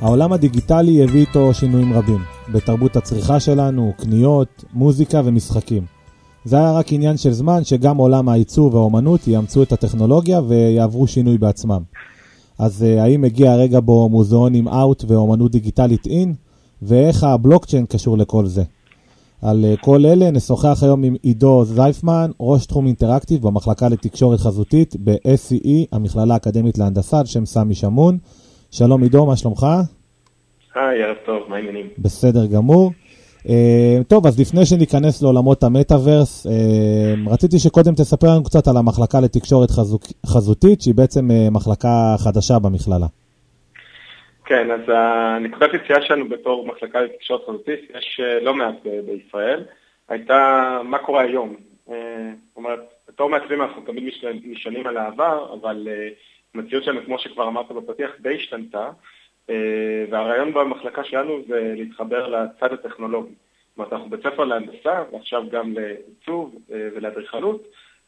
העולם הדיגיטלי הביא איתו שינויים רבים, בתרבות הצריכה שלנו, קניות, מוזיקה ומשחקים. זה היה רק עניין של זמן שגם עולם העיצוב והאומנות יאמצו את הטכנולוגיה ויעברו שינוי בעצמם. אז uh, האם הגיע הרגע בו מוזיאונים אאוט ואומנות דיגיטלית אין? ואיך הבלוקצ'יין קשור לכל זה? על uh, כל אלה נשוחח היום עם עידו זייפמן, ראש תחום אינטראקטיב במחלקה לתקשורת חזותית ב-SCE, המכללה האקדמית להנדסה, על שם סמי שמון. שלום עידו, מה שלומך? היי, ערב טוב, מה העניינים? בסדר גמור. Uh, טוב, אז לפני שניכנס לעולמות המטאוורס, uh, רציתי שקודם תספר לנו קצת על המחלקה לתקשורת חזוק, חזותית, שהיא בעצם uh, מחלקה חדשה במכללה. כן, אז הנקודת יציאה שלנו בתור מחלקה לתקשורת חזותית, יש לא מעט בישראל, הייתה מה קורה היום. זאת אומרת, בתור מעצבים אנחנו תמיד נשענים על העבר, אבל המציאות שלנו, כמו שכבר אמרת בפתיח, די השתנתה. אה, והרעיון במחלקה שלנו זה להתחבר לצד הטכנולוגי. זאת אומרת, אנחנו בית ספר להנדסה, ועכשיו גם לעיצוב אה, ולאדריכלות,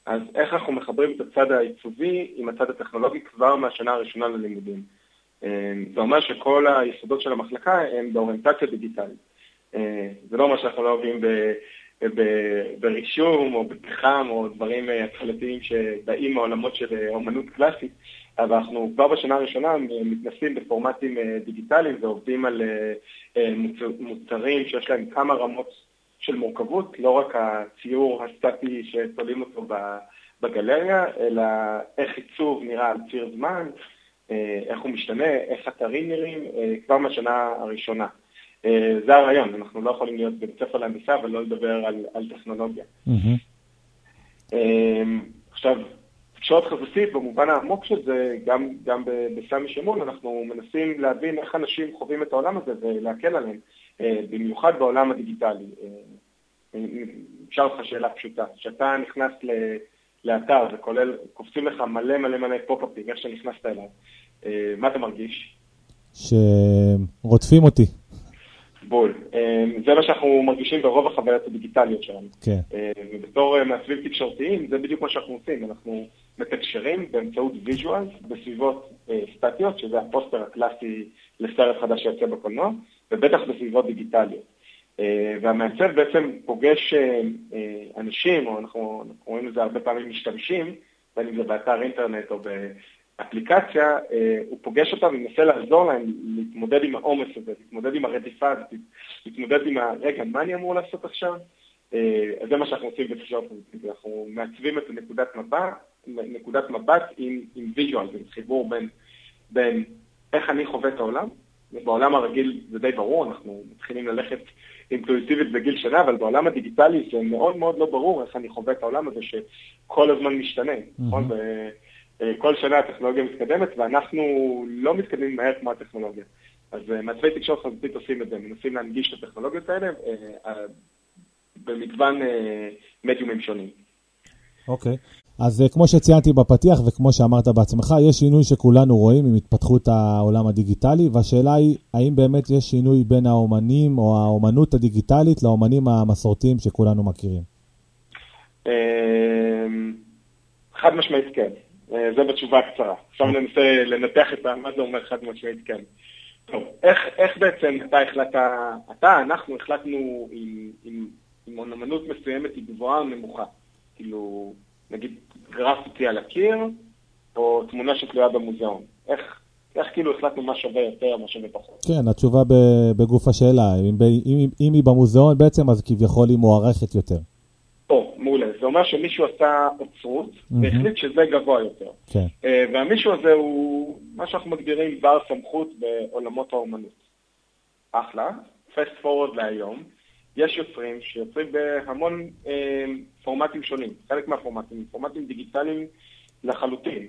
אז איך אנחנו מחברים את הצד העיצובי עם הצד הטכנולוגי כבר מהשנה הראשונה ללימודים. אה, זה אומר שכל היסודות של המחלקה הם באוריינטציה דיגיטלית. זה לא אומר שאנחנו לא אוהבים ברישום או בפחם או דברים התחלתיים שבאים מעולמות של אומנות קלאסית, אבל אנחנו כבר בשנה הראשונה מתנסים בפורמטים אה, דיגיטליים ועובדים על אה, אה, מוצרים שיש להם כמה רמות של מורכבות, לא רק הציור הסטטי שתולים אותו בגלריה, אלא איך עיצוב נראה על ציר זמן, איך הוא משתנה, איך אתרים נראים, כבר מהשנה הראשונה. זה הרעיון, אנחנו לא יכולים להיות בבית ספר להנדסה ולא לדבר על, על טכנולוגיה. Mm-hmm. עכשיו, תקשורת חזותית במובן העמוק של זה, גם, גם בסמי שמון, אנחנו מנסים להבין איך אנשים חווים את העולם הזה ולהקל עליהם, אה, במיוחד בעולם הדיגיטלי. אה, אפשר לך שאלה פשוטה, כשאתה נכנס לאתר וכולל, קופצים לך מלא מלא מלא פופ-אפים, איך שנכנסת אליו, אה, מה אתה מרגיש? שרודפים אותי. בול. זה מה שאנחנו מרגישים ברוב החוויות הדיגיטליות שלנו. כן. ובתור מעצבים תקשורתיים, זה בדיוק מה שאנחנו עושים. אנחנו מתקשרים באמצעות visual בסביבות אה, סטטיות, שזה הפוסטר הקלאסי לסרט חדש שיוצא בקולנוע, ובטח בסביבות דיגיטליות. אה, והמעצב בעצם פוגש אה, אה, אנשים, או אנחנו, אנחנו רואים לזה הרבה פעמים משתמשים, בין אם זה באתר אינטרנט או באפליקציה, אה, הוא פוגש אותם ומנסה לעזור להם להתמודד עם העומס הזה, להתמודד עם הרדיפה הזאת, להתמודד עם הרגע, מה אני אמור לעשות עכשיו? אה, אז זה מה שאנחנו עושים בתקשורת אנחנו מעצבים את נקודת מבט, נקודת מבט עם, עם ויז'ואל, עם חיבור בין, בין איך אני חווה את העולם. בעולם הרגיל זה די ברור, אנחנו מתחילים ללכת אינטואיטיבית בגיל שנה, אבל בעולם הדיגיטלי זה מאוד מאוד לא ברור איך אני חווה את העולם הזה שכל הזמן משתנה, נכון? Mm-hmm. כל שנה הטכנולוגיה מתקדמת ואנחנו לא מתקדמים מהר כמו הטכנולוגיה. אז אה, מעצבי תקשורת חזותית עושים את זה, מנסים להנגיש את הטכנולוגיות האלה אה, במגוון מדיומים שונים. אוקיי. Okay. אז אה, כמו שציינתי בפתיח וכמו שאמרת בעצמך, יש שינוי שכולנו רואים עם התפתחות העולם הדיגיטלי, והשאלה היא, האם באמת יש שינוי בין האומנים או האומנות הדיגיטלית לאומנים המסורתיים שכולנו מכירים? אמ, חד משמעית כן, אה, זה בתשובה הקצרה. עכשיו אוקיי. ננסה לנתח את מה זה אומר חד משמעית כן. טוב, איך, איך בעצם אתה החלטת, אתה, אנחנו החלטנו עם, עם, עם אומנות מסוימת היא גבוהה או נמוכה? כאילו, נגיד גרפיטי על הקיר, או תמונה שתלויה במוזיאון? איך, איך כאילו החלטנו מה שווה יותר, מה שווה פחות? כן, התשובה בגוף השאלה. אם, אם, אם היא במוזיאון בעצם, אז כביכול היא מוערכת יותר. או, מעולה. זה אומר שמישהו עשה אוצרות, mm-hmm. והחליט שזה גבוה יותר. כן. Uh, והמישהו הזה הוא מה שאנחנו מגדירים בר סמכות בעולמות האומנות. אחלה. פסט פורוד להיום. יש יוצרים שיוצרים בהמון אה, פורמטים שונים, חלק מהפורמטים, פורמטים דיגיטליים לחלוטין.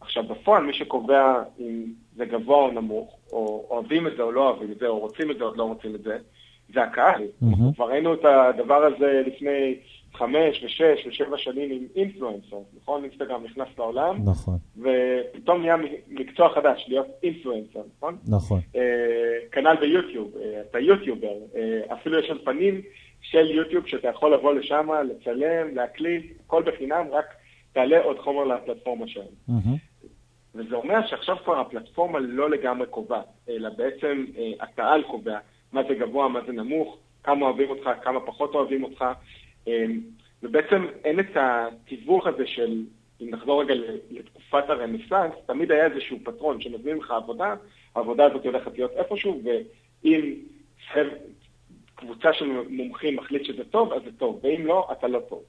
עכשיו, בפועל מי שקובע אם זה גבוה או נמוך, או אוהבים את זה או לא אוהבים את זה, או רוצים את זה או לא רוצים את זה, זה הקהל. Mm-hmm. כבר ראינו את הדבר הזה לפני חמש ושש ושבע שנים עם אינפלואנסר, נכון? אינסטגרם נכנס לעולם, נכון. ופתאום נהיה מקצוע חדש, להיות אינפלואנסר, נכון? נכון. אה, כנ"ל ביוטיוב, אה, אתה יוטיובר, אה, אפילו יש אולפנים של יוטיוב שאתה יכול לבוא לשם, לצלם, להקליט, הכל בחינם, רק תעלה עוד חומר לפלטפורמה שלהם. Mm-hmm. וזה אומר שעכשיו כבר הפלטפורמה לא לגמרי קובעת, אלא בעצם אה, הקהל קובע מה זה גבוה, מה זה נמוך, כמה אוהבים אותך, כמה פחות אוהבים אותך, אה, ובעצם אין את התיווך הזה של, אם נחזור רגע לתקופת הרנסאנס, תמיד היה איזשהו פטרון שמזמין לך עבודה, העבודה הזאת הולכת להיות איפשהו, ואם קבוצה של מומחים מחליט שזה טוב, אז זה טוב, ואם לא, אתה לא טוב.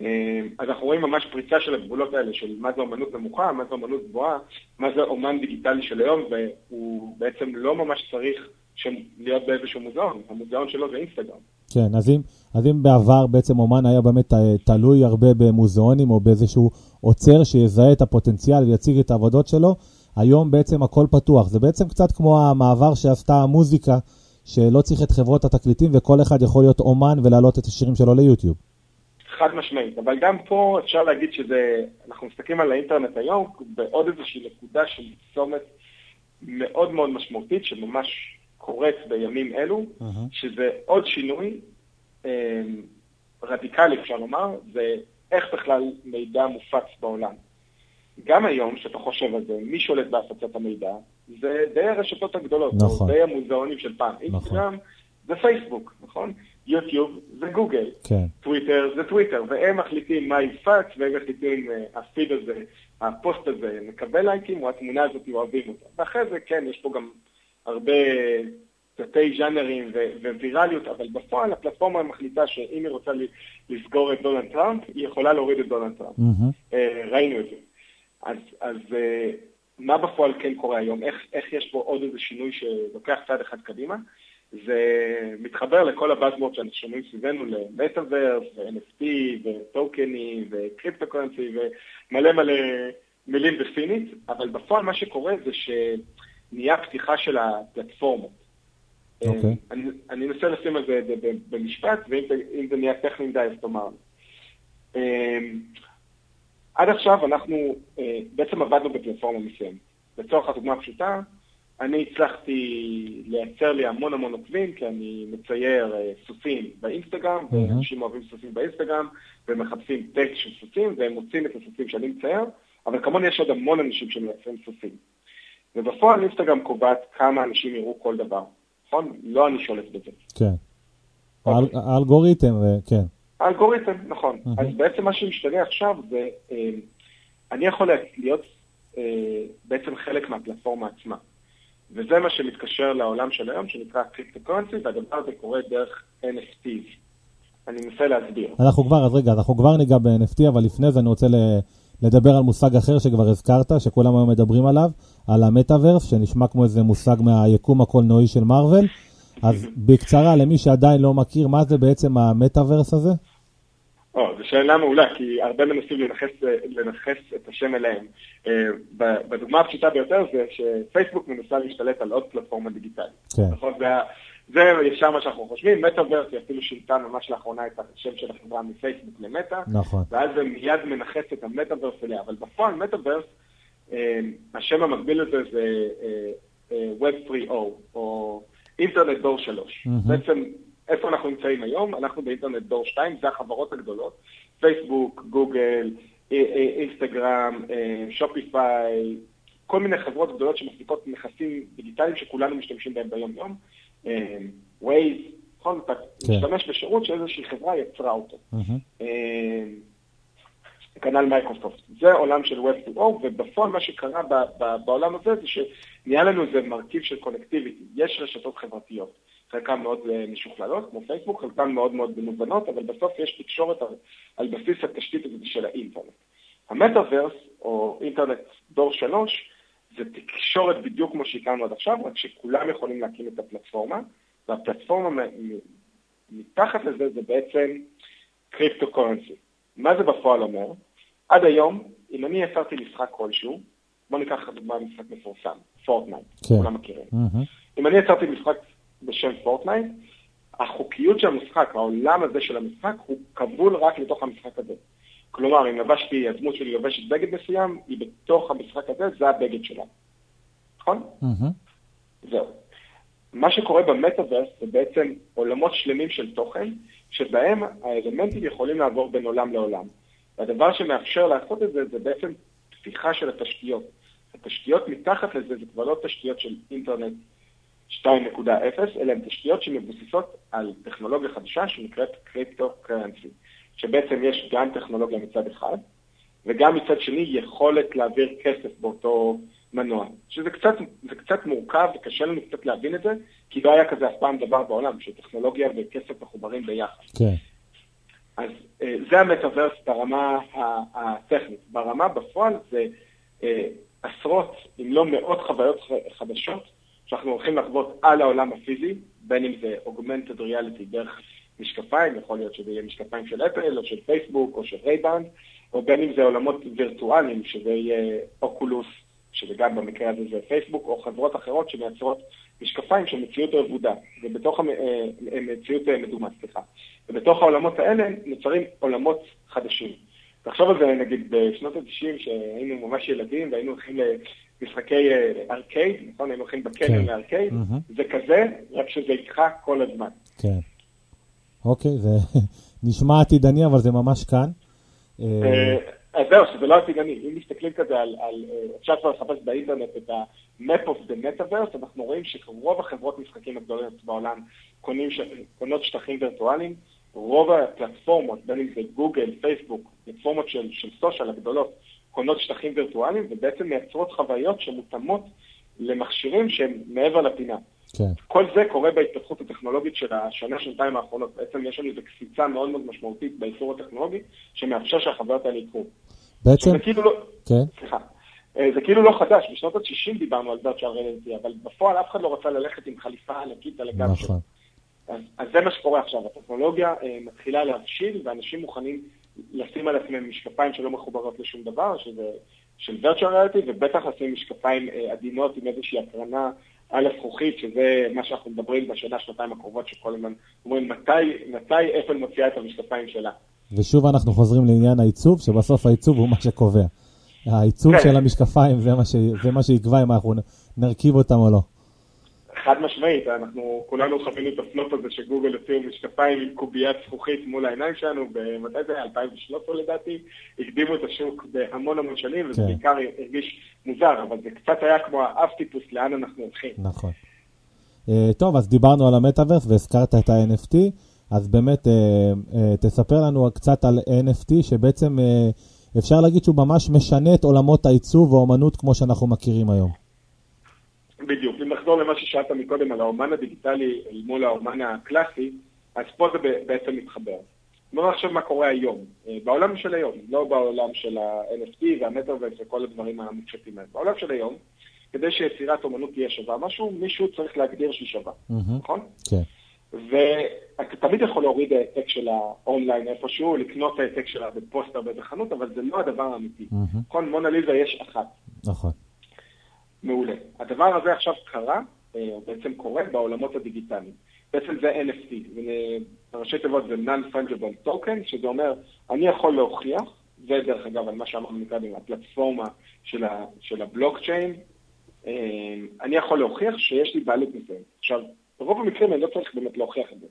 אה, אז אנחנו רואים ממש פריצה של הגבולות האלה, של מה זה אומנות נמוכה, מה זה אומנות גבוהה, מה זה אומן דיגיטלי של היום, והוא בעצם לא ממש צריך להיות באיזשהו מוזיאון, המוזיאון שלו זה אינסטגרם. כן, אז אם, אז אם בעבר בעצם אומן היה באמת אה, תלוי הרבה במוזיאונים או באיזשהו עוצר שיזהה את הפוטנציאל ויציג את העבודות שלו, היום בעצם הכל פתוח. זה בעצם קצת כמו המעבר שעשתה המוזיקה, שלא צריך את חברות התקליטים וכל אחד יכול להיות אומן ולהעלות את השירים שלו ליוטיוב. חד משמעית, אבל גם פה אפשר להגיד שזה, אנחנו מסתכלים על האינטרנט היום בעוד איזושהי נקודה של צומת מאוד מאוד משמעותית, שממש קורית בימים אלו, uh-huh. שזה עוד שינוי אה, רדיקלי, אפשר לומר, זה איך בכלל מידע מופץ בעולם. גם היום, כשאתה חושב על זה, מי שולט בהפצת המידע? זה די הרשתות הגדולות, נכון. די המוזיאונים של פעם. נכון. אינסטגרם זה פייסבוק, נכון? יוטיוב זה גוגל, כן. טוויטר זה טוויטר, והם מחליטים מה יופץ, והם מחליטים, uh, הפיד הזה, הפוסט הזה מקבל לייקים, או התמונה הזאת אוהבים אותה. ואחרי זה, כן, יש פה גם הרבה תתי ז'אנרים ווירליות, אבל בפועל הפלטפורמה מחליטה שאם היא רוצה לסגור את דונלד טראמפ, היא יכולה להוריד את דונלד טראמפ. Mm-hmm. Uh, ראינו את זה. אז, אז uh, מה בפועל כן קורה היום? איך, איך יש פה עוד איזה שינוי שלוקח צעד אחד קדימה? זה מתחבר לכל הבאזוורד שאנחנו שומעים סביבנו, למטאוורס, ו-NFT, וטוקנים, וקריפטוקורנסי, ומלא מלא מילים בסינית, אבל בפועל מה שקורה זה שנהיה פתיחה של הפלטפורמות. Okay. אוקיי. אני, אני אנסה לשים על זה במשפט, ואם זה נהיה טכני מדי, אז תאמר. אמ, עד עכשיו אנחנו אה, בעצם עבדנו בפלטפורמה מסוימת. לצורך הדוגמה הפשוטה, אני הצלחתי לייצר לי המון המון עוקבים, כי אני מצייר אה, סוסים באינסטגרם, mm-hmm. ואנשים אוהבים סוסים באינסטגרם, ומחפשים טקסט של סוסים, והם מוצאים את הסוסים שאני מצייר, אבל כמוני יש עוד המון אנשים שמייצרים סוסים. ובפועל אינסטגרם קובעת כמה אנשים יראו כל דבר, נכון? לא אני שולט בזה. כן. אוקיי. האלגוריתם, כן. האלגוריתם, נכון. Mm-hmm. אז בעצם מה שמשתנה עכשיו זה, אה, אני יכול להיות אה, בעצם חלק מהפלטפורמה עצמה. וזה מה שמתקשר לעולם של היום, שנקרא קריפטוקורנסי, והדבר הזה קורה דרך NFTs. אני מנסה להסביר. אנחנו כבר, אז רגע, אנחנו כבר ניגע ב-NFT, אבל לפני זה אני רוצה לדבר על מושג אחר שכבר הזכרת, שכולם היום מדברים עליו, על המטאוורס, שנשמע כמו איזה מושג מהיקום הקולנועי של מארוול. אז בקצרה, למי שעדיין לא מכיר, מה זה בעצם המטאוורס הזה? או, זו שאלה מעולה, כי הרבה מנסים לנכס, לנכס את השם אליהם. אה, בדוגמה הפשוטה ביותר זה שפייסבוק מנסה להשתלט על עוד פלטפורמה דיגיטלית. כן. נכון? זה, זה ישר מה שאנחנו חושבים, מטאוורס היא אפילו שינתה ממש לאחרונה את השם של החברה מפייסבוק למטא, נכון. ואז זה מיד מנכס את המטאוורס אליה, אבל בפועל מטאוורס, אה, השם המקביל לזה זה אה, Web 3O, או אינטרנט דור 3. Mm-hmm. בעצם איפה אנחנו נמצאים היום? אנחנו באינטרנט דור 2, זה החברות הגדולות, פייסבוק, גוגל, אינסטגרם, שופיפיי, כל מיני חברות גדולות שמחזיקות נכסים דיגיטליים שכולנו משתמשים בהם ביום-יום. Waze, נכון? אתה כן. משתמש בשירות שאיזושהי חברה יצרה אותו. כנ"ל מייקרוסופט. זה עולם של Web 2.0, ובפועל מה שקרה בעולם הזה זה שנהיה לנו איזה מרכיב של connectivity. יש רשתות חברתיות. חלקן מאוד אה, משוכללות, כמו פייסבוק, חלקן מאוד מאוד מובנות, אבל בסוף יש תקשורת על, על בסיס התשתית הזאת של האינטרנט. המטאוורס, או אינטרנט דור שלוש, זה תקשורת בדיוק כמו שהקמנו עד עכשיו, רק שכולם יכולים להקים את הפלטפורמה, והפלטפורמה מתחת לזה זה בעצם cryptocurrency. מה זה בפועל אומר? עד היום, אם אני יצרתי משחק כלשהו, בואו ניקח דוגמה משחק מפורסם, פורטנייט, כן. כולם מכירים. Mm-hmm. אם אני יצרתי משחק בשם פורטנייט, החוקיות של המשחק, העולם הזה של המשחק, הוא כבול רק לתוך המשחק הזה. כלומר, אם לבשתי, הדמות שלי לובשת בגד מסוים, היא בתוך המשחק הזה, זה הבגד שלה. נכון? Mm-hmm. זהו. מה שקורה במטאוורס זה בעצם עולמות שלמים של תוכן, שבהם האלמנטים יכולים לעבור בין עולם לעולם. והדבר שמאפשר לעשות את זה, זה בעצם פתיחה של התשתיות. התשתיות מתחת לזה זה כבר לא תשתיות של אינטרנט 2.0, אלא הן תשתיות שמבוססות על טכנולוגיה חדשה שנקראת קריפטו קרנסי, שבעצם יש גם טכנולוגיה מצד אחד, וגם מצד שני יכולת להעביר כסף באותו מנוע. שזה קצת, קצת מורכב וקשה לנו קצת להבין את זה, כי לא היה כזה אף פעם דבר בעולם, שטכנולוגיה וכסף מחוברים ביחד. כן. אז אה, זה המטאוורס ברמה הטכנית. ברמה בפועל זה אה, עשרות, אם לא מאות חוויות חדשות, שאנחנו הולכים לחוות על העולם הפיזי, בין אם זה Augmented Reality דרך משקפיים, יכול להיות שזה יהיה משקפיים של אפל או של פייסבוק או של רייבנד, או בין אם זה עולמות וירטואליים, שזה יהיה אוקולוס, שזה גם במקרה הזה זה פייסבוק, או חברות אחרות שמייצרות משקפיים של מציאות רבודה, ובתוך המציאות אה, אה, מדומה, סליחה. ובתוך העולמות האלה נוצרים עולמות חדשים. תחשוב על זה, נגיד, בשנות ה-90, שהיינו ממש ילדים והיינו הולכים ארקייד, אה, נכון? היינו הולכים בקניון כן. לארקייד. זה כזה, רק שזה איתך כל הזמן. כן. אוקיי, זה נשמע עתידני, אבל זה ממש כאן. אז זהו, שזה לא עתידני. אם מסתכלים כזה על, על אפשר כבר לחפש באינטרנט את ה-map of the metaverse, אנחנו רואים שרוב החברות משחקים הגדולות בעולם קונים, קונות שטחים וירטואליים, רוב הפלטפורמות, בין אם זה גוגל, פייסבוק, פלטפורמות של, של סושיאל הגדולות, קונות שטחים וירטואליים, ובעצם מייצרות חוויות שמותאמות למכשירים שהם מעבר לפינה. כן. כל זה קורה בהתפתחות הטכנולוגית של השנה, שנתיים האחרונות. בעצם יש לנו איזו קפיצה מאוד מאוד משמעותית באיסור הטכנולוגי, שמאפשר שהחוויות האלה יקרו. בעצם... זה כאילו לא... כן. סליחה. אה, זה כאילו לא חדש, בשנות ה-60 דיברנו על virtual reality, אבל בפועל אף אחד לא רצה ללכת עם חליפה ענקית על הגב שלו. נכון. אז, אז זה מה שקורה עכשיו, הטכנולוגיה אה, מתחילה להבשיל, ואנשים מוכנים לשים על עצמם משקפיים שלא מחוברות לשום דבר, שזה של virtual reality, ובטח לשים משקפיים אה, עדינות עם איזושהי הקרנה על הזכוכית, שזה מה שאנחנו מדברים בשנה, שנתיים הקרובות, שכל הזמן אומרים מתי, מתי אפל מוציאה את המשקפיים שלה. ושוב אנחנו חוזרים לעניין העיצוב, שבסוף העיצוב הוא מה שקובע. העיצוב כן. של המשקפיים זה מה, ש... זה מה שיקבע אם אנחנו נרכיב אותם או לא. חד משמעית, אנחנו כולנו חווינו את הפלוט הזה שגוגל הוציאו משקפיים עם קוביית זכוכית מול העיניים שלנו, במתי זה היה? 2013 לדעתי, הקדימו את השוק בהמון המון שנים, וזה כן. בעיקר הרגיש מוזר, אבל זה קצת היה כמו האב טיפוס לאן אנחנו הולכים. נכון. Uh, טוב, אז דיברנו על המטאוורס והזכרת את ה-NFT, אז באמת uh, uh, תספר לנו קצת על NFT, שבעצם uh, אפשר להגיד שהוא ממש משנה את עולמות העיצוב והאומנות כמו שאנחנו מכירים היום. אם נחזור למה ששאלת מקודם על האומן הדיגיטלי אל מול האומן הקלאסי, אז פה זה בעצם מתחבר. בואו נחשוב מה קורה היום, אה, בעולם של היום, לא בעולם של ה-NFT והמטאוורס וכל הדברים המופשטים האלה. בעולם של היום, כדי שיצירת אומנות תהיה שווה משהו, מישהו צריך להגדיר שהיא שווה, נכון? כן. ואתה תמיד יכול להוריד העתק שלה אונליין איפשהו, לקנות העתק שלה בפוסטר באיזה חנות, אבל זה לא הדבר האמיתי. נכון? מונליזה יש אחת. נכון. מעולה. הדבר הזה עכשיו קרה, אה, או בעצם קורה בעולמות הדיגיטליים. בעצם זה NFT, בראשי תיבות זה Non-Fungible Token, שזה אומר, אני יכול להוכיח, זה דרך אגב על מה שאמרנו מקודם, הפלטפורמה של, ה, של הבלוקצ'יין, אה, אני יכול להוכיח שיש לי בעלות מסוימת. עכשיו, ברוב המקרים אני לא צריך באמת להוכיח את זה.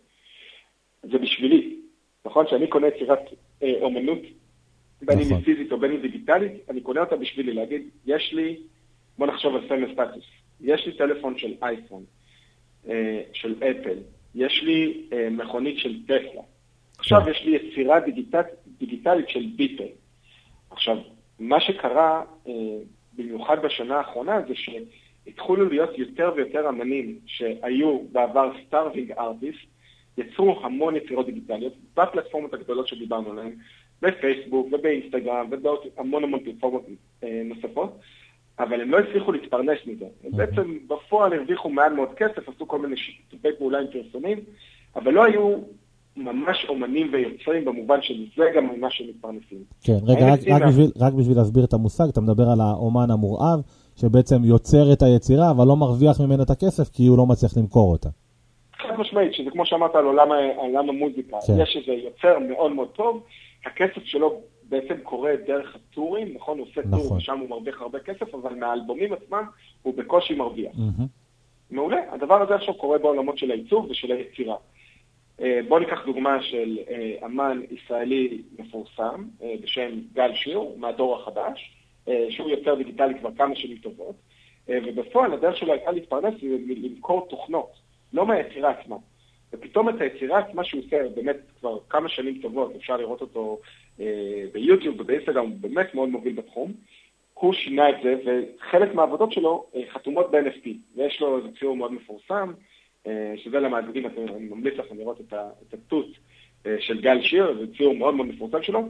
זה בשבילי. נכון? כשאני קונה יצירת אה, אומנות, בין אם היא נכון. פיזית או בין אם דיגיטלית, אני קונה אותה בשבילי להגיד, יש לי בוא נחשוב על סמל סטטוס. יש לי טלפון של אייפון, אה, של אפל, יש לי אה, מכונית של טסלה. עכשיו יש לי יצירה דיגיטל, דיגיטלית של Beeple. עכשיו, מה שקרה, אה, במיוחד בשנה האחרונה, זה שהתחילו להיות יותר ויותר אמנים שהיו בעבר starving artist, יצרו המון יצירות דיגיטליות בפלטפורמות הגדולות שדיברנו עליהן, בפייסבוק ובאינסטגרם ובעוד המון המון פלטפורמות נוספות, אבל הם לא הצליחו להתפרנס מזה. הם בעצם בפועל הרוויחו מעט מאוד כסף, עשו כל מיני שיתופי פעולה עם פרסומים, אבל לא היו ממש אומנים ויוצרים במובן שזה גם ממה שהם מתפרנסים. כן, רגע, רק, רק, בשביל, רק בשביל להסביר את המושג, אתה מדבר על האומן המורעב, שבעצם יוצר את היצירה, אבל לא מרוויח ממנה את הכסף, כי הוא לא מצליח למכור אותה. חד משמעית, שזה כמו שאמרת על עולם, עולם המוזיקה, כן. יש איזה יוצר מאוד מאוד טוב, הכסף שלו בעצם קורה דרך הטורים, נכון? הוא עושה נכון. טור ושם הוא מרוויח הרבה כסף, אבל מהאלבומים עצמם הוא בקושי מרוויח. Mm-hmm. מעולה. הדבר הזה עכשיו קורה בעולמות של העיצוב ושל היצירה. אה, בואו ניקח דוגמה של אה, אמן ישראלי מפורסם אה, בשם גל שיר, מהדור החדש. שהוא יוצר דיגיטלי כבר כמה שנים טובות, ובפועל הדרך שלו הייתה להתפרנס ולמכור תוכנות, לא מהיצירה עצמה. ופתאום את היצירה עצמה שהוא עושה באמת כבר כמה שנים טובות, אפשר לראות אותו אה, ביוטיוב ובאינסטגרם, הוא באמת מאוד מוביל בתחום. הוא שינה את זה, וחלק מהעבודות שלו אה, חתומות ב-NFT, ויש לו איזה ציור מאוד מפורסם, אה, שזה למאזינים, אני ממליץ לכם לראות את התות אה, של גל שיר, זה ציור מאוד מאוד מפורסם שלו.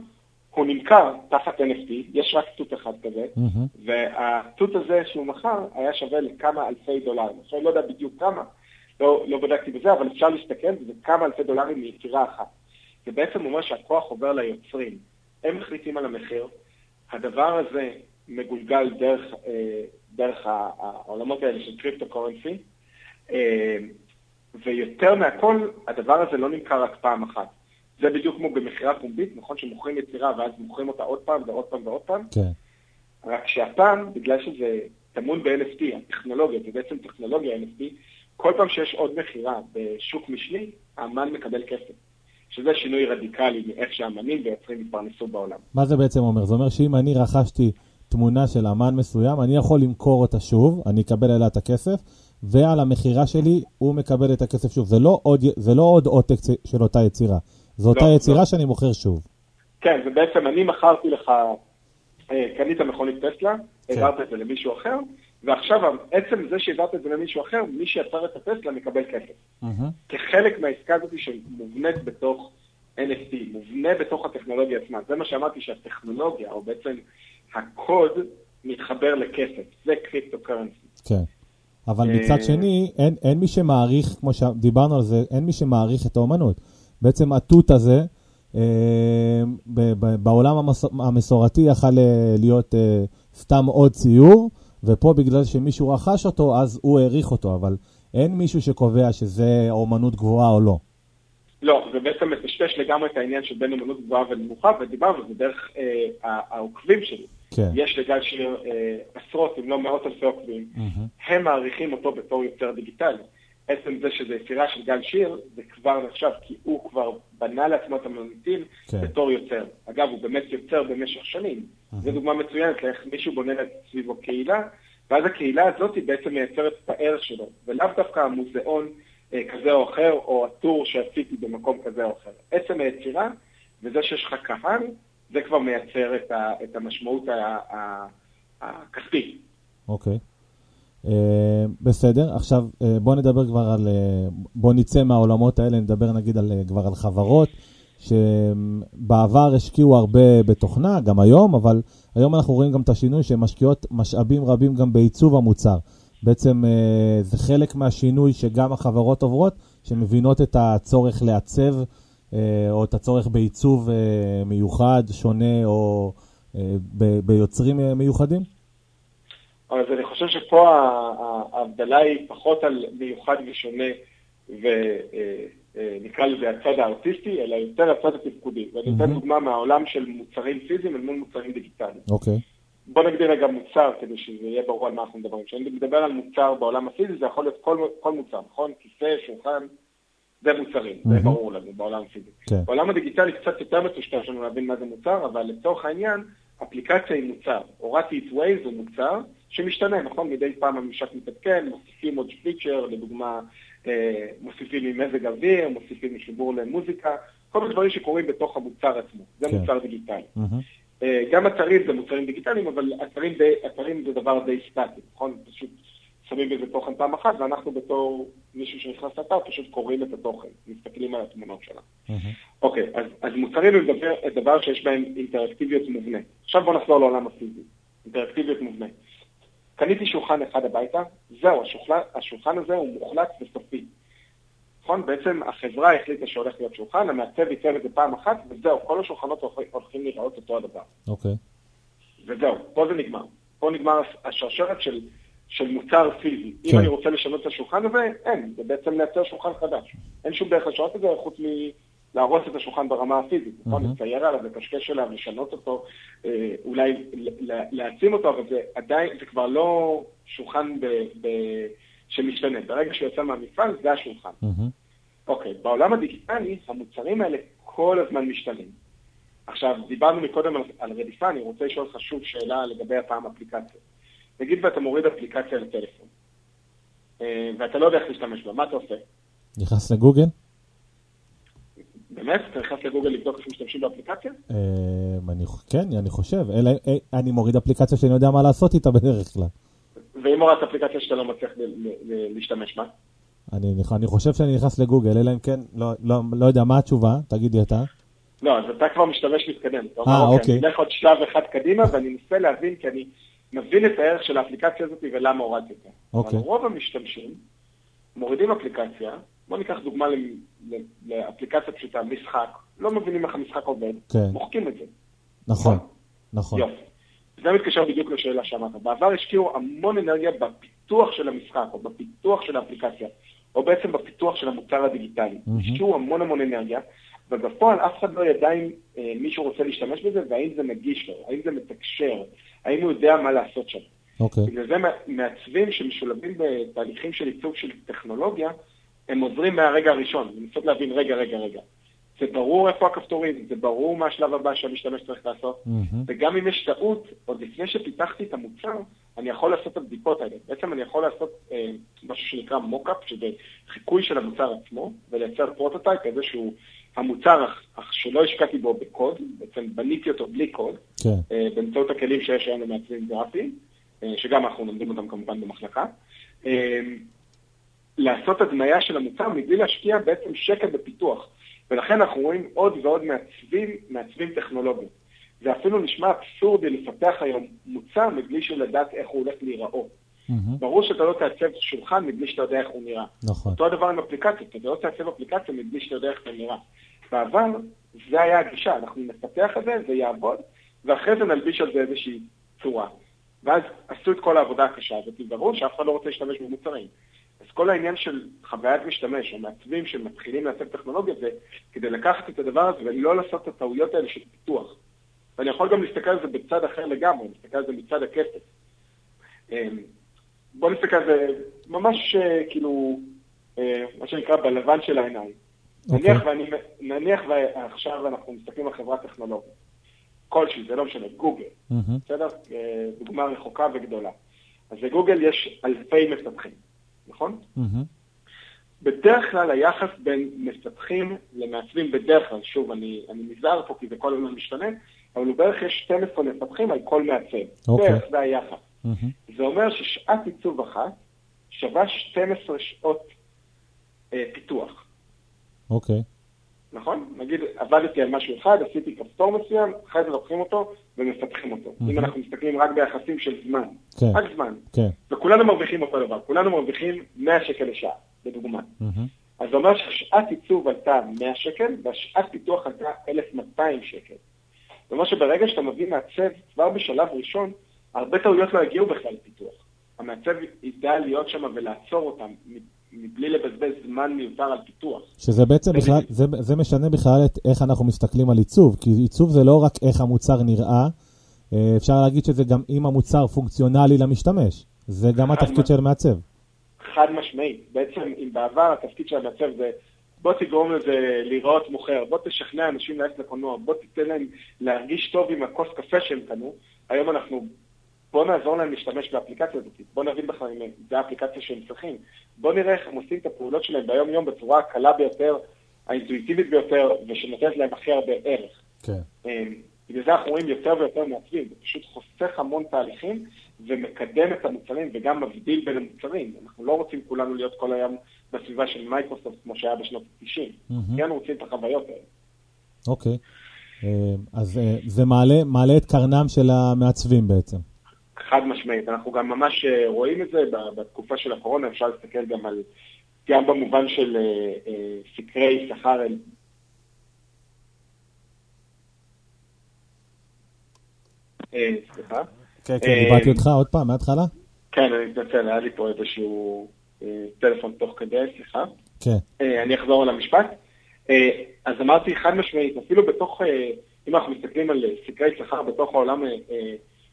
הוא נמכר תחת NFT, יש רק תות אחד כזה, mm-hmm. והתות הזה שהוא מכר היה שווה לכמה אלפי דולרים. עכשיו אני לא יודע בדיוק כמה, לא, לא בדקתי בזה, אבל אפשר להסתכל, וזה כמה אלפי דולרים מיצירה אחת. זה בעצם אומר שהכוח עובר ליוצרים. הם מחליטים על המחיר, הדבר הזה מגולגל דרך, אה, דרך העולמות האלה של קריפטו קורנסי, אה, ויותר מהכל, הדבר הזה לא נמכר רק פעם אחת. זה בדיוק כמו במכירה פומבית, נכון שמוכרים יצירה ואז מוכרים אותה עוד פעם ועוד פעם ועוד פעם? כן. רק שהפעם, בגלל שזה טמון ב-NFT, הטכנולוגיה, זה בעצם טכנולוגיה NFT, כל פעם שיש עוד מכירה בשוק משני, האמן מקבל כסף. שזה שינוי רדיקלי מאיך שהאמנים ויוצרים התפרנסו בעולם. מה זה בעצם אומר? זה אומר שאם אני רכשתי תמונה של אמן מסוים, אני יכול למכור אותה שוב, אני אקבל עליה את הכסף, ועל המכירה שלי הוא מקבל את הכסף שוב. זה לא עוד, זה לא עוד עותק של אותה יצירה, זו אותה לא, יצירה לא. שאני מוכר שוב. כן, זה בעצם אני מכרתי לך, אה, קנית מכונית טסלה, כן. העברת את זה למישהו אחר, ועכשיו עצם זה שהעברת את זה למישהו אחר, מי שיצר את הטסלה מקבל כסף. Mm-hmm. כחלק מהעסקה הזאת שמובנית בתוך NFT, מובנה בתוך הטכנולוגיה עצמה. זה מה שאמרתי שהטכנולוגיה, או בעצם הקוד, מתחבר לכסף. זה קריפטו קרנסי. כן. אבל מצד אה, שני, אין, אין מי שמעריך, כמו שדיברנו על זה, אין מי שמעריך את האומנות. בעצם התות הזה, אה, בעולם המסורתי יכל להיות אה, סתם עוד ציור, ופה בגלל שמישהו רכש אותו, אז הוא העריך אותו, אבל אין מישהו שקובע שזה אומנות גבוהה או לא. לא, זה בעצם מטשטש לגמרי את העניין של בין אומנות גבוהה ונמוכה, ודיברנו, זה דרך אה, העוקבים שלי. כן. יש לגל שיר אה, עשרות, אם לא מאות אלפי עוקבים, mm-hmm. הם מעריכים אותו בתור יוצר דיגיטלי. עצם זה שזה יצירה של גל שיר, זה כבר נחשב, כי הוא כבר בנה לעצמו את המוניטין כן. בתור יוצר. אגב, הוא באמת יוצר במשך שנים. Mm-hmm. זו דוגמה מצוינת לאיך מישהו בונה סביבו קהילה, ואז הקהילה הזאת היא בעצם מייצרת את הערך שלו, ולאו דווקא המוזיאון אה, כזה או אחר, או הטור שעשיתי במקום כזה או אחר. עצם היצירה, וזה שיש לך קהל, זה כבר מייצר את, ה, את המשמעות הכספית. אוקיי. Okay. Uh, בסדר, עכשיו uh, בוא נדבר כבר על, uh, בוא נצא מהעולמות האלה, נדבר נגיד על, uh, כבר על חברות שבעבר השקיעו הרבה בתוכנה, גם היום, אבל היום אנחנו רואים גם את השינוי שהן משקיעות משאבים רבים גם בעיצוב המוצר. בעצם uh, זה חלק מהשינוי שגם החברות עוברות, שמבינות את הצורך לעצב uh, או את הצורך בעיצוב uh, מיוחד, שונה או uh, ביוצרים מיוחדים. אז אני חושב שפה ההבדלה היא פחות על מיוחד ושונה ונקרא לזה הצד הארטיסטי, אלא יותר הצד התפקודי. ואני אתן דוגמה מהעולם של מוצרים פיזיים אל מול מוצרים דיגיטליים. אוקיי. בוא נגדיר רגע מוצר כדי שזה יהיה ברור על מה אנחנו מדברים. כשאני מדבר על מוצר בעולם הפיזי זה יכול להיות כל, כל מוצר, נכון? כיסא, שולחן, זה מוצרים, mm-hmm. זה ברור לנו בעולם הפיזי. כן. בעולם הדיגיטלי קצת יותר מטושטש לנו להבין מה זה מוצר, אבל לצורך העניין, אפליקציה היא מוצר. הורדתי את Waze הוא מוצר, שמשתנה, נכון? מדי פעם הממשק מתעדכן, מוסיפים עוד פיצ'ר, לדוגמה, אה, מוסיפים ממזג אוויר, מוסיפים מחיבור למוזיקה, כל מיני דברים שקורים בתוך המוצר עצמו. זה כן. מוצר דיגיטלי. Mm-hmm. גם אתרים זה מוצרים דיגיטליים, אבל אתרים, די, אתרים זה דבר די סטטי, נכון? פשוט שמים בזה תוכן פעם אחת, ואנחנו בתור מישהו שנכנס לאתר פשוט קוראים את התוכן, מסתכלים על התמונות שלה. Mm-hmm. אוקיי, אז, אז מוצרים הם דבר, דבר שיש בהם אינטראקטיביות מובנה. עכשיו בואו נחזור לעולם הפיזי. אינטראקטיביות מובנה. קניתי שולחן אחד הביתה, זהו, השולחן, השולחן הזה הוא מוחלט וסופי. נכון? בעצם החברה החליטה שהולך להיות שולחן, המעצב ייצב את זה פעם אחת, וזהו, כל השולחנות הולכים להיראות אותו הדבר. אוקיי. Okay. וזהו, פה זה נגמר. פה נגמר השרשרת של, של מוצר פיזי. כן. אם אני רוצה לשנות את השולחן הזה, אין, זה בעצם לייצר שולחן חדש. אין שום דרך לשנות את זה חוץ מ... להרוס את השולחן ברמה הפיזית, נכון? Mm-hmm. לצייר עליו, לקשקש עליו, לשנות אותו, אה, אולי להעצים אותו, אבל זה עדיין, זה כבר לא שולחן ב, ב, שמשתנה. ברגע שהוא יוצא מהמפעל, זה השולחן. Mm-hmm. אוקיי, בעולם הדיגיטלי, המוצרים האלה כל הזמן משתנים. עכשיו, דיברנו מקודם על, על רדיפה, אני רוצה לשאול אותך שוב שאלה לגבי הפעם אפליקציה. נגיד ואתה מוריד אפליקציה לטלפון, אה, ואתה לא יודע איך להשתמש בה, מה אתה עושה? נכנס לגוגל? באמת? אתה נכנס לגוגל לבדוק איך משתמשים באפליקציה? אה, כן, אני חושב. אני מוריד אפליקציה שאני יודע מה לעשות איתה בדרך כלל. ואם הורדת אפליקציה שאתה לא מצליח להשתמש בה? אני חושב שאני נכנס לגוגל, אלא אם כן, לא, לא, לא יודע מה התשובה, תגיד לי אתה. לא, אז אתה כבר משתמש מתקדם. אתה אומר, אה, אוקיי, אוקיי. אני אלך עוד שלב אחד קדימה, ואני אנסה להבין, כי אני מבין את הערך של האפליקציה הזאת ולמה הורדתי אותה. אוקיי. אבל רוב המשתמשים מורידים אפליקציה, בוא ניקח דוגמה לאפליקציה פשוטה, משחק, לא מבינים איך המשחק עובד, כן. מוחקים את זה. נכון, נכון. יופי. זה מתקשר בדיוק לשאלה שאמרת. בעבר השקיעו המון אנרגיה בפיתוח של המשחק, או בפיתוח של האפליקציה, או בעצם בפיתוח של המוצר הדיגיטלי. Mm-hmm. השקיעו המון המון אנרגיה, ובפועל אף אחד לא ידע אם אה, מישהו רוצה להשתמש בזה, והאם זה נגיש לו, האם זה מתקשר, האם הוא יודע מה לעשות שם. אוקיי. Okay. בגלל זה מעצבים שמשולבים בתהליכים של עיצוב של טכנולוגיה, הם עוזרים מהרגע הראשון, לנסות להבין, רגע, רגע, רגע. זה ברור איפה הכפתורים, זה ברור מה השלב הבא שהמשתמש צריך לעשות, mm-hmm. וגם אם יש טעות, עוד לפני שפיתחתי את המוצר, אני יכול לעשות את הבדיקות האלה. בעצם אני יכול לעשות אה, משהו שנקרא mockup, שזה חיקוי של המוצר עצמו, ולייצר prototype, איזשהו המוצר אך שלא השקעתי בו בקוד, בעצם בניתי אותו בלי קוד, כן. אה, באמצעות הכלים שיש היום למעצבים גרפיים, אה, שגם אנחנו לומדים אותם כמובן במחלקה. אה, לעשות הדמיה של המוצר מבלי להשקיע בעצם שקל בפיתוח. ולכן אנחנו רואים עוד ועוד מעצבים, מעצבים טכנולוגיים. זה אפילו נשמע אבסורדי לפתח היום מוצר מבלי שלדעת איך הוא הולך להיראות. Mm-hmm. ברור שאתה לא תעצב שולחן מבלי שאתה יודע איך הוא נראה. נכון. אותו הדבר עם אפליקציות, אתה לא תעצב אפליקציה מבלי שאתה יודע איך זה נראה. בעבר זה היה הגישה, אנחנו נפתח את זה, זה יעבוד, ואחרי זה נלביש על זה איזושהי צורה. ואז עשו את כל העבודה הקשה הזאת, ברור שאף אחד לא רוצה להשתמש במוצרים. כל העניין של חוויית משתמש, או מעצבים שמתחילים לעצב טכנולוגיה, זה כדי לקחת את הדבר הזה ולא לעשות את הטעויות האלה של פיתוח. ואני יכול גם להסתכל על זה בצד אחר לגמרי, להסתכל על זה מצד הכסף. אמ, בוא נסתכל על זה ממש אה, כאילו, אה, מה שנקרא בלבן של העיניים. Okay. אוקיי. נניח, ואני, נניח ועכשיו אנחנו מסתכלים על חברה טכנולוגית, כלשהי, זה לא משנה, גוגל, mm-hmm. בסדר? אה, דוגמה רחוקה וגדולה. אז לגוגל יש אלפי מפתחים, נכון? Mm-hmm. בדרך כלל היחס בין מפתחים למעצבים, בדרך כלל, שוב, אני, אני נזהר פה כי זה כל הזמן משתנה, אבל בערך יש 12 מפתחים על כל מעצב. Okay. אוקיי. בערך זה היחס. Mm-hmm. זה אומר ששעת עיצוב אחת שווה 12 שעות אה, פיתוח. אוקיי. Okay. נכון? נגיד, עבדתי על משהו אחד, עשיתי כפתור מסוים, אחרי זה לוקחים אותו ומפתחים אותו. Mm-hmm. אם אנחנו מסתכלים רק ביחסים של זמן, okay. רק זמן. כן. וכולנו מרוויחים אותו דבר, כולנו מרוויחים 100 שקל לשעה, לדוגמה. Mm-hmm. אז זה אומר ששעת עיצוב עלתה 100 שקל, והשעת פיתוח עלתה 1,200 שקל. זאת אומרת שברגע שאתה מביא מעצב כבר בשלב ראשון, הרבה טעויות לא יגיעו בכלל לפיתוח. המעצב ידע להיות שם ולעצור אותם, מבלי לבזבז זמן מיותר על פיתוח. שזה בעצם בכלל, זה, זה משנה בכלל את איך אנחנו מסתכלים על עיצוב, כי עיצוב זה לא רק איך המוצר נראה, אה, אפשר להגיד שזה גם אם המוצר פונקציונלי למשתמש, זה גם התפקיד של מעצב. חד משמעית, בעצם אם בעבר התפקיד של המעצב זה בוא תגרום לזה להיראות מוכר, בוא תשכנע אנשים ללכת לקולנוע, בוא תיתן להם להרגיש טוב עם הכוס קפה שהם קנו, היום אנחנו בוא נעזור להם להשתמש באפליקציה הזאת, בוא נבין בכלל אם זו האפליקציה שהם צריכים, בוא נראה איך הם עושים את הפעולות שלהם ביום-יום בצורה הקלה ביותר, האינטואיטיבית ביותר, ושנותנת להם הכי הרבה ערך. כן. אמ, בגלל זה אנחנו רואים יותר ויותר מעצבים, זה פשוט חוסך המון תהליכים ומקדם את המוצרים וגם מבדיל בין המוצרים. אנחנו לא רוצים כולנו להיות כל היום בסביבה של מייקרוסופט כמו שהיה בשנות ה-90. Mm-hmm. כן רוצים את החוויות האלה. אוקיי. אמ, אז אה, זה מעלה, מעלה את קרנם של המעצבים בעצם. חד משמעית. אנחנו גם ממש אה, רואים את זה בתקופה של הקורונה, אפשר להסתכל גם על, גם במובן של אה, אה, סקרי שכר סליחה. כן, כן, דיברתי אותך עוד פעם, מההתחלה? כן, אני מתנצל, היה לי פה איזשהו טלפון תוך כדי, סליחה. כן. אני אחזור על המשפט. אז אמרתי חד משמעית, אפילו בתוך, אם אנחנו מסתכלים על סקרי שכר בתוך העולם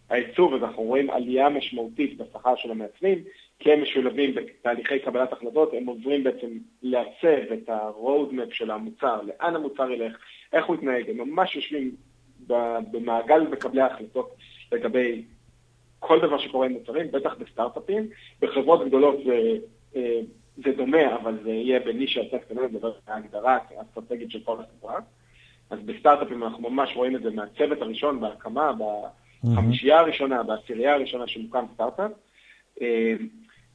העיצוב, אז אנחנו רואים עלייה משמעותית בשכר של המעצבים, כי הם משולבים בתהליכי קבלת החלטות, הם עוברים בעצם לעצב את ה-road map של המוצר, לאן המוצר ילך, איך הוא יתנהג, הם ממש יושבים במעגל מקבלי ההחלטות לגבי כל דבר שקורה עם מוצרים, בטח בסטארט-אפים. בחברות גדולות זה, אה, זה דומה, אבל זה יהיה בנישה יותר קטנה, זה דבר ההגדרה האסטרטגית של כל החברה. אז בסטארט-אפים אנחנו ממש רואים את זה מהצוות הראשון, בהקמה, בחמישייה הראשונה, בעשירייה הראשונה שמוקם סטארט-אפ. אה,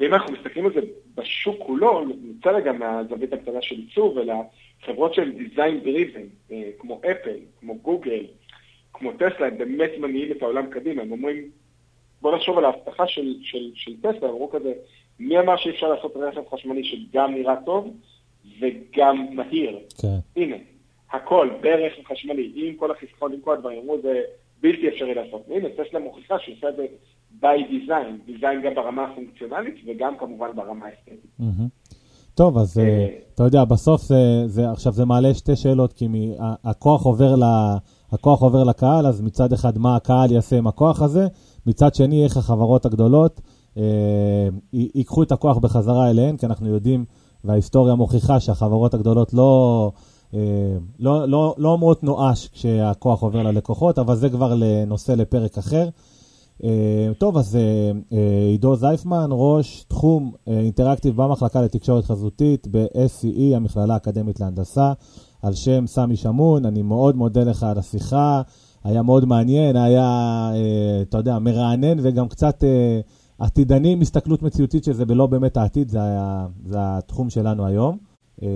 ואם אנחנו מסתכלים על זה בשוק כולו, נצא רגע מהזווית הקטנה של עיצוב, אלא חברות של design driven, אה, כמו אפל, כמו גוגל, כמו טסלה, הם באמת מניעים את העולם קדימה. הם אומרים, בוא נחשוב על ההבטחה של, של, של טסלה, אמרו כזה, מי אמר שאי אפשר לעשות רכב חשמלי שגם נראה טוב וגם מהיר? כן. הנה, הכל ברכב חשמלי, עם כל החיסכון, עם כל הדברים, אמרו זה בלתי אפשרי לעשות. הנה, טסלה מוכיחה שהוא עושה את זה by design, design גם ברמה הפונקציונלית וגם כמובן ברמה האסתטית. טוב, אז אה, אתה יודע, בסוף זה, זה, עכשיו זה מעלה שתי שאלות, כי הכוח עובר, ל, הכוח עובר לקהל, אז מצד אחד מה הקהל יעשה עם הכוח הזה, מצד שני איך החברות הגדולות אה, ייקחו את הכוח בחזרה אליהן, כי אנחנו יודעים, וההיסטוריה מוכיחה שהחברות הגדולות לא, לא, לא, לא אומרות נואש כשהכוח עובר ללקוחות, אבל זה כבר לנושא לפרק אחר. אה, טוב, אז אה, אה, עידו זייפמן, ראש תחום אינטראקטיב במחלקה לתקשורת חזותית ב-SCE, המכללה האקדמית להנדסה, על שם סמי שמון. אני מאוד מודה לך על השיחה, היה מאוד מעניין, היה, אתה יודע, מרענן וגם קצת עתידני עם הסתכלות מציאותית שזה לא באמת העתיד, זה, היה, זה התחום שלנו היום. אה,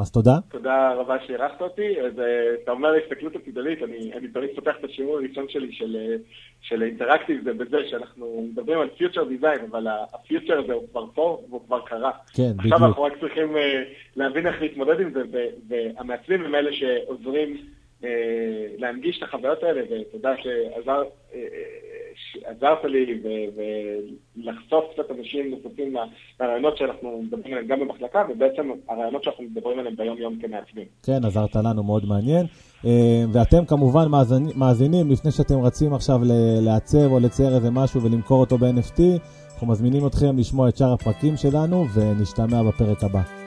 אז תודה. תודה רבה שאירחת אותי. אז אה, אתה אומר הסתכלות עתידנית, אני, אני תמיד פותח את השיעור הראשון שלי של, אה, של אינטראקטיב, זה בזה שאנחנו מדברים על פיוטר דיזיין, אבל הפיוטר הזה הוא כבר פה והוא כבר קרה. כן, בדיוק. עכשיו אנחנו רק צריכים להבין איך להתמודד עם זה, והמעצבים הם אלה שעוזרים להנגיש את החוויות האלה, ותודה שעזרת לי ולחשוף קצת אנשים נוספים לרעיונות שאנחנו מדברים עליהם גם במחלקה, ובעצם הרעיונות שאנחנו מדברים עליהם ביום-יום כמעצבים. כן, עזרת לנו מאוד מעניין. אה, ואתם כמובן מאזינים, לפני שאתם רצים עכשיו לעצב או לצייר איזה משהו ולמכור אותו ב-NFT, אנחנו מזמינים אתכם לשמוע את שאר הפרקים שלנו, ונשתמע בפרק הבא.